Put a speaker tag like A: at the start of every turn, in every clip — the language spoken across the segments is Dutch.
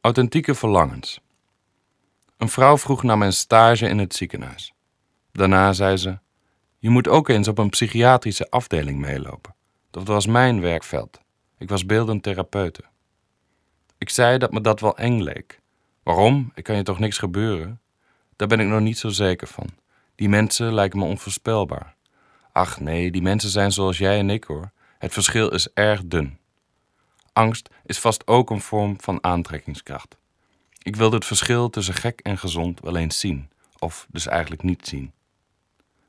A: Authentieke verlangens. Een vrouw vroeg naar mijn stage in het ziekenhuis. Daarna zei ze: Je moet ook eens op een psychiatrische afdeling meelopen. Dat was mijn werkveld. Ik was beeldend therapeute. Ik zei dat me dat wel eng leek. Waarom? Ik kan je toch niks gebeuren? Daar ben ik nog niet zo zeker van. Die mensen lijken me onvoorspelbaar. Ach nee, die mensen zijn zoals jij en ik hoor. Het verschil is erg dun. Angst is vast ook een vorm van aantrekkingskracht. Ik wilde het verschil tussen gek en gezond wel eens zien, of dus eigenlijk niet zien.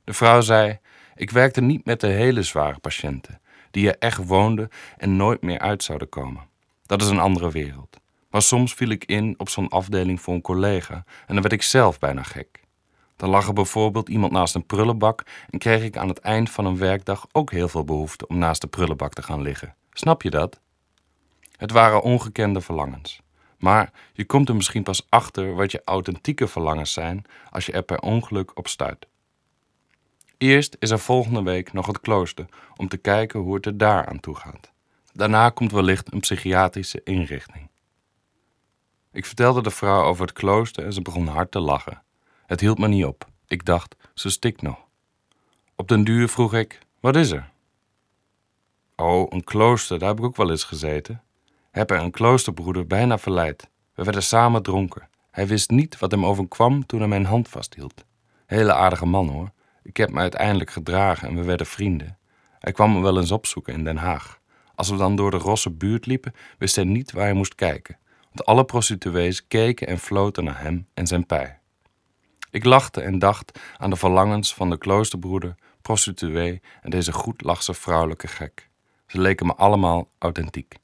A: De vrouw zei: Ik werkte niet met de hele zware patiënten, die er echt woonden en nooit meer uit zouden komen. Dat is een andere wereld. Maar soms viel ik in op zo'n afdeling voor een collega en dan werd ik zelf bijna gek. Dan lag er bijvoorbeeld iemand naast een prullenbak en kreeg ik aan het eind van een werkdag ook heel veel behoefte om naast de prullenbak te gaan liggen. Snap je dat? Het waren ongekende verlangens. Maar je komt er misschien pas achter wat je authentieke verlangens zijn als je er per ongeluk op stuit. Eerst is er volgende week nog het klooster om te kijken hoe het er daar aan toe gaat. Daarna komt wellicht een psychiatrische inrichting. Ik vertelde de vrouw over het klooster en ze begon hard te lachen. Het hield me niet op. Ik dacht, ze stikt nog. Op den duur vroeg ik: Wat is er? Oh, een klooster, daar heb ik ook wel eens gezeten. Heb er een kloosterbroeder bijna verleid. We werden samen dronken. Hij wist niet wat hem overkwam toen hij mijn hand vasthield. Hele aardige man hoor. Ik heb me uiteindelijk gedragen en we werden vrienden. Hij kwam me wel eens opzoeken in Den Haag. Als we dan door de rosse buurt liepen, wist hij niet waar hij moest kijken. Want alle prostituees keken en floten naar hem en zijn pij. Ik lachte en dacht aan de verlangens van de kloosterbroeder, prostituee en deze goedlachse vrouwelijke gek. Ze leken me allemaal authentiek.